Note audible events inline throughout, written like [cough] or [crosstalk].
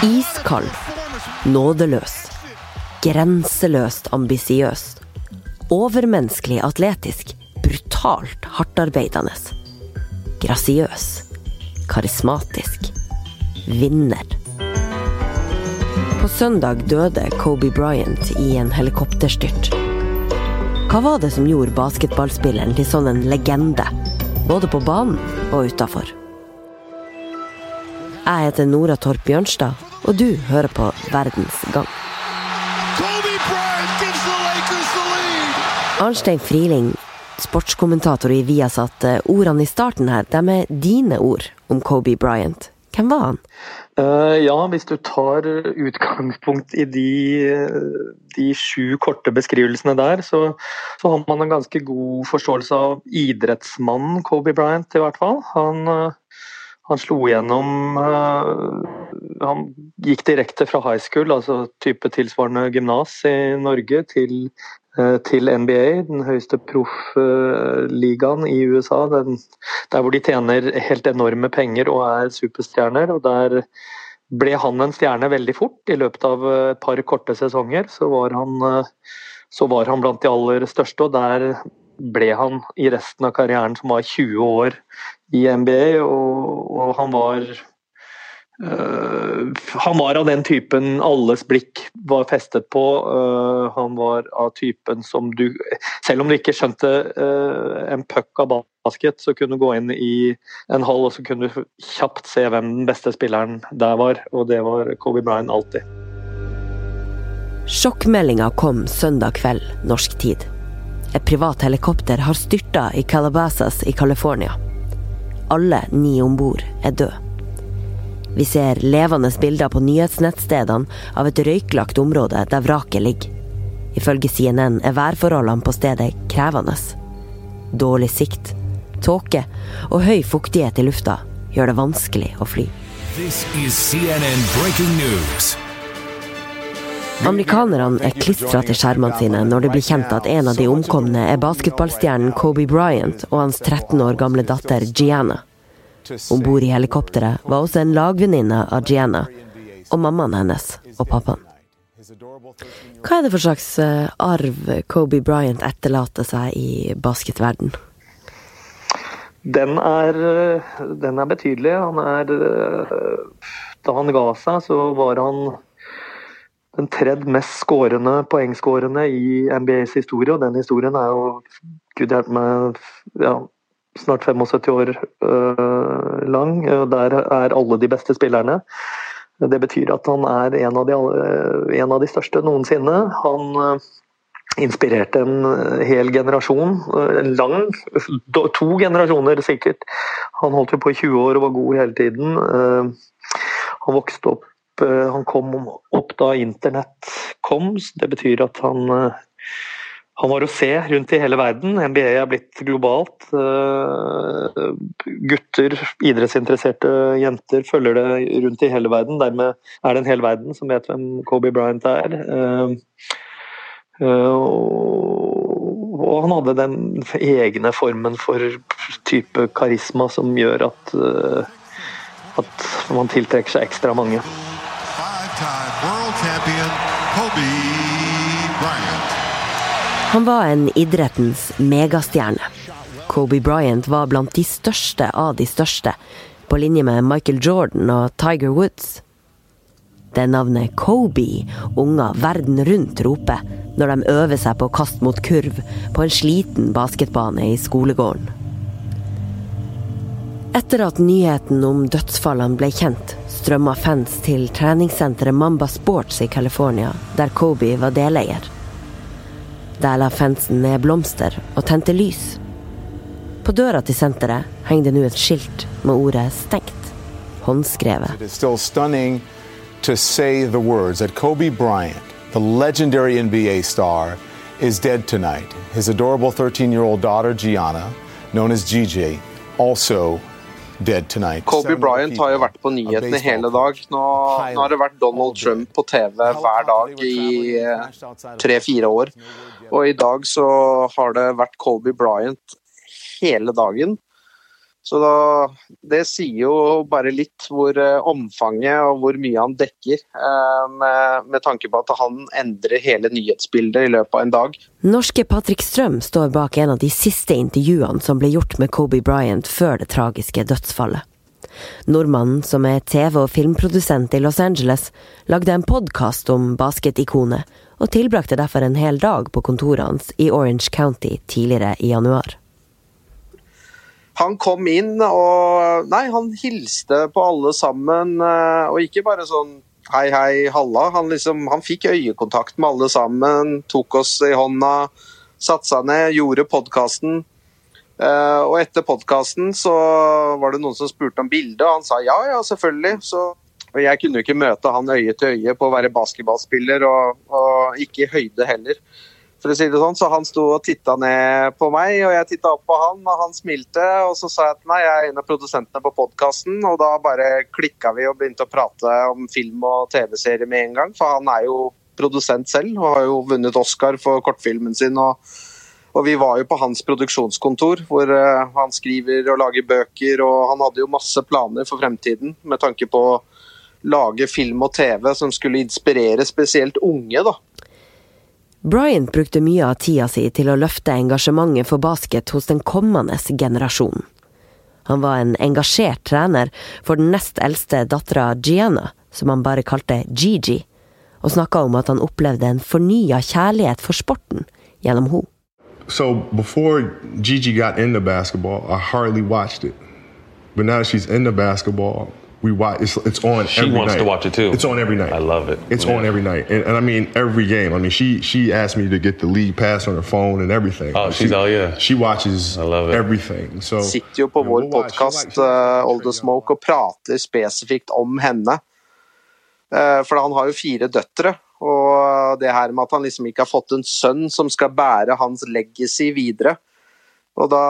Iskald, nådeløs, grenseløst ambisiøs, overmenneskelig atletisk, brutalt hardtarbeidende. Grasiøs, karismatisk, vinner. På søndag døde Kobe Bryant i en helikopterstyrt. Hva var det som gjorde basketballspilleren til sånn en legende, både på banen og utafor? Jeg heter Nora Torp Bjørnstad, og du hører på Verdens gang. Arnstein Friling, sportskommentator i Viasat. Eh, ordene i starten her, de er dine ord om Kobe Bryant. Hvem var han? Uh, ja, hvis du tar utgangspunkt i de, de sju korte beskrivelsene der, så, så, har man en ganske god forståelse av idrettsmannen Kobe Bryant, i hvert fall. Han uh, han slo gjennom uh, Han gikk direkte fra high school, altså type tilsvarende gymnas i Norge, til, uh, til NBA, den høyeste proffligaen uh, i USA. Den, der hvor de tjener helt enorme penger og er superstjerner. og der ble han en stjerne veldig fort. I løpet av et par korte sesonger så var han, så var han blant de aller største, og der ble han i resten av karrieren, som var 20 år i NBA, og, og han var uh, Han var av den typen alles blikk var festet på. Uh, han var av typen som du Selv om du ikke skjønte uh, en puck av basket, så kunne du gå inn i en hall og så kunne du kjapt se hvem den beste spilleren der var, og det var Kobe Bryant alltid. Sjokkmeldinga kom søndag kveld norsk tid. Et privat helikopter har styrta i Calabasas i California alle ni om bord er døde. Vi ser levende bilder på nyhetsnettstedene av et røyklagt område der vraket ligger. Ifølge CNN er værforholdene på stedet krevende. Dårlig sikt, tåke og høy fuktighet i lufta gjør det vanskelig å fly. This is CNN breaking news. Amerikanerne er klistra til skjermene sine når det blir kjent at en av de omkomne er basketballstjernen Kobe Bryant og hans 13 år gamle datter Gianna. Om bord i helikopteret var også en lagvenninne av Gianna, og mammaen hennes og pappaen. Hva er det for slags eh, arv Kobe Bryant etterlater seg i basketverden? Den er, eh, den er betydelig. Han er eh, Da han ga seg, så var han den tredje mest skårende poengskårende i NBAs historie, og den historien er jo gud hjelpe meg ja, snart 75 år øh, lang. Der er alle de beste spillerne. Det betyr at han er en av de, en av de største noensinne. Han øh, inspirerte en hel generasjon, en lang, to generasjoner sikkert. Han holdt jo på i 20 år og var god hele tiden. Øh, han vokste opp Eh, han kom opp da internett kom. Det betyr at han, eh, han var å se rundt i hele verden. NBA er blitt globalt. Eh, gutter, idrettsinteresserte jenter følger det rundt i hele verden. Dermed er det en hel verden som vet hvem Kobe Bryant er. Og han hadde den egne formen for type karisma som gjør at, at man tiltrekker seg ekstra mange world champion Kobe Bryant. Han var en idrettens megastjerne. Kobe Bryant var blant de største av de største, på linje med Michael Jordan og Tiger Woods. Det navnet Kobe unger verden rundt roper når de øver seg på å kaste mot kurv på en sliten basketbane i skolegården. Etter at nyheten om dødsfallene ble kjent, strømma fans til treningssenteret Mamba Sports i California, der Kobe var deleier. Der la fansen ned blomster og tente lys. På døra til senteret henger det nå et skilt med ordet 'stengt', håndskrevet. To say the words that Kobe Bryant, the legendary NBA star, is dead tonight. His adorable 13-year-old daughter Gianna, known as Gigi, also Kobe Bryant har jo vært på nyhetene hele dag. Nå, nå har det vært Donald Trump på TV hver dag i eh, tre-fire år. Og i dag så har det vært Kobe Bryant hele dagen. Så da, det sier jo bare litt hvor uh, omfanget og hvor mye han dekker, uh, med, med, tanke på at han endrer hele nyhetsbildet i løpet av en dag. Norske Patrick Strøm står bak en av de siste intervjuene som ble gjort med Kobe Bryant før det tragiske dødsfallet. Nordmannen, som er TV- og filmprodusent i Los Angeles, lagde en podkast om basketikonet, og tilbrakte derfor en hel dag på kontoret hans i Orange County tidligere i januar. Han kom inn og Nei, han hilste på alle sammen, eh, og ikke bare sånn hei, hei, halla. Han, liksom, han fikk øyekontakt med alle sammen, tok oss i hånda, satte seg ned, gjorde podkasten. Uh, og etter podkasten så var det noen som spurte om bildet, og han sa ja, ja, selvfølgelig. Så, og jeg kunne jo ikke møte han øye til øye på å være basketballspiller, og, og ikke i høyde heller for å si det sånn. Så han sto og titta ned på meg, og jeg titta opp på han, og han smilte. Og så sa jeg at nei, jeg er en av produsentene på podkasten, og da bare klikka vi og begynte å prate om film og TV-serie med en gang. For han er jo produsent selv og har jo vunnet Oscar for kortfilmen sin. og og vi var jo på hans produksjonskontor, hvor uh, han skriver og lager bøker. Og han hadde jo masse planer for fremtiden med tanke på å lage film og TV som skulle inspirere spesielt unge. da. Bryant brukte mye av tida si til å løfte engasjementet for basket hos den kommende generasjonen. Han var en engasjert trener for den nest eldste dattera Gianna, som han bare kalte Gigi, og snakka om at han opplevde en fornya kjærlighet for sporten gjennom henne. So before Gigi got into basketball, I hardly watched it. But now she's into basketball, we watch. It's, it's on. She every wants night. to watch it too. It's on every night. I love it. It's yeah. on every night, and, and, I mean every game. I mean, she she asked me to get the league pass on her phone and everything. Oh, she's oh yeah. She watches I love it. everything. So sitter jo på vår podkast uh, All the Smoke og prater spesifikt om henne. Uh, for han har jo fire døtre, og det her med at han liksom ikke har fått en sønn som skal bære hans legacy videre. Og da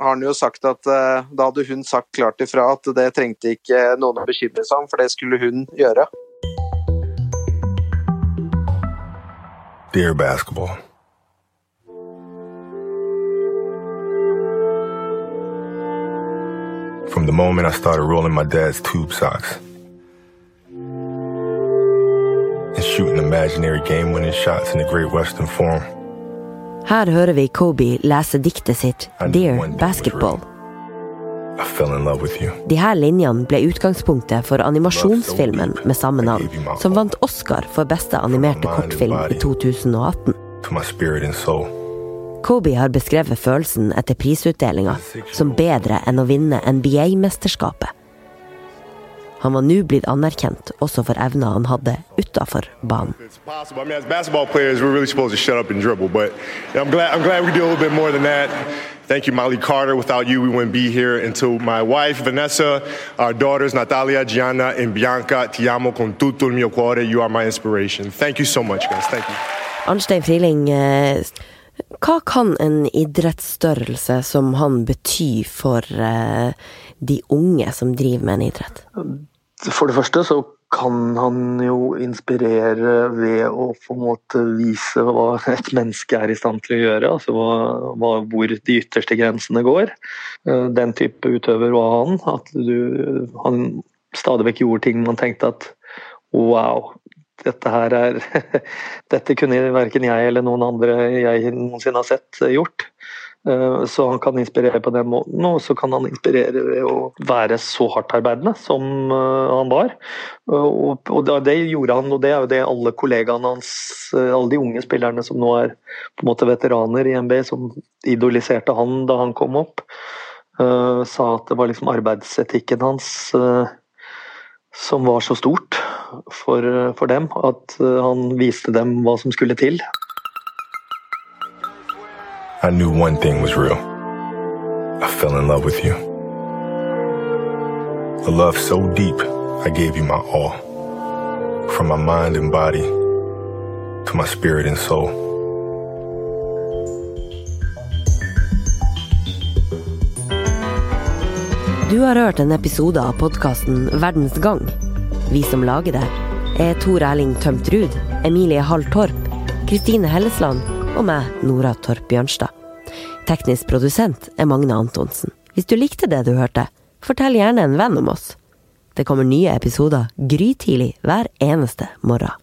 har han jo sagt at uh, da hadde hun sagt klart ifra at det trengte ikke noen å bekymre seg om, for det skulle hun gjøre. Dear basketball. From the moment I started rolling my dad's tube socks and shooting imaginary game winning shots in the Great Western Forum. Her hører vi Kobe lese diktet sitt 'Dear Basketball'. De her linjene ble utgangspunktet for animasjonsfilmen med samme navn, som vant Oscar for beste animerte kortfilm i 2018. Kobe har beskrevet følelsen etter prisutdelinga som bedre enn å vinne NBA-mesterskapet. Han var nå blitt anerkjent også for evner han hadde utafor banen. Thank you, Molly Carter. Without you, we wouldn't be here. And to my wife, Vanessa, our daughters, Natalia, Gianna, and Bianca, ti amo con tutto il mio cuore. You are my inspiration. Thank you so much, guys. Thank you. Arnstein Friling, eh, hva kan en idrettsstørrelse som han bety for eh, de unge som driver med en idrett? For det første så kan han jo inspirere ved å på en måte vise hva et menneske er i stand til å gjøre. altså hva, hva, Hvor de ytterste grensene går. Eh, den type utøver var han. At du, han stadig vekk gjorde ting man tenkte at wow, dette her er [laughs] Dette kunne verken jeg eller noen andre jeg noensinne har sett gjort. Eh, så han kan inspirere på den måten, og så kan han inspirere ved å være så hardtarbeidende som eh, han var. Og det gjorde han, og det er jo det alle kollegaene hans, eh, alle de unge spillerne som nå er på en måte veteraner i NBA, som idoliserte han da han kom opp, sa at det var liksom arbeidsetikken hans som var så stort for, for dem, at han viste dem hva som skulle til. I knew one thing was real. I fell in love with you. A love so deep, I gave you my all. From my mind and body to my spirit and soul. Du har hørt en episode av podkasten Verdens gang. Vi som lager det, er Tor Erling Tømt Ruud, Emilie Hall Torp, Kristine Hellesland og meg, Nora Torp Bjørnstad. Teknisk produsent er Magne Antonsen. Hvis du likte det du hørte, fortell gjerne en venn om oss. Det kommer nye episoder grytidlig hver eneste morgen.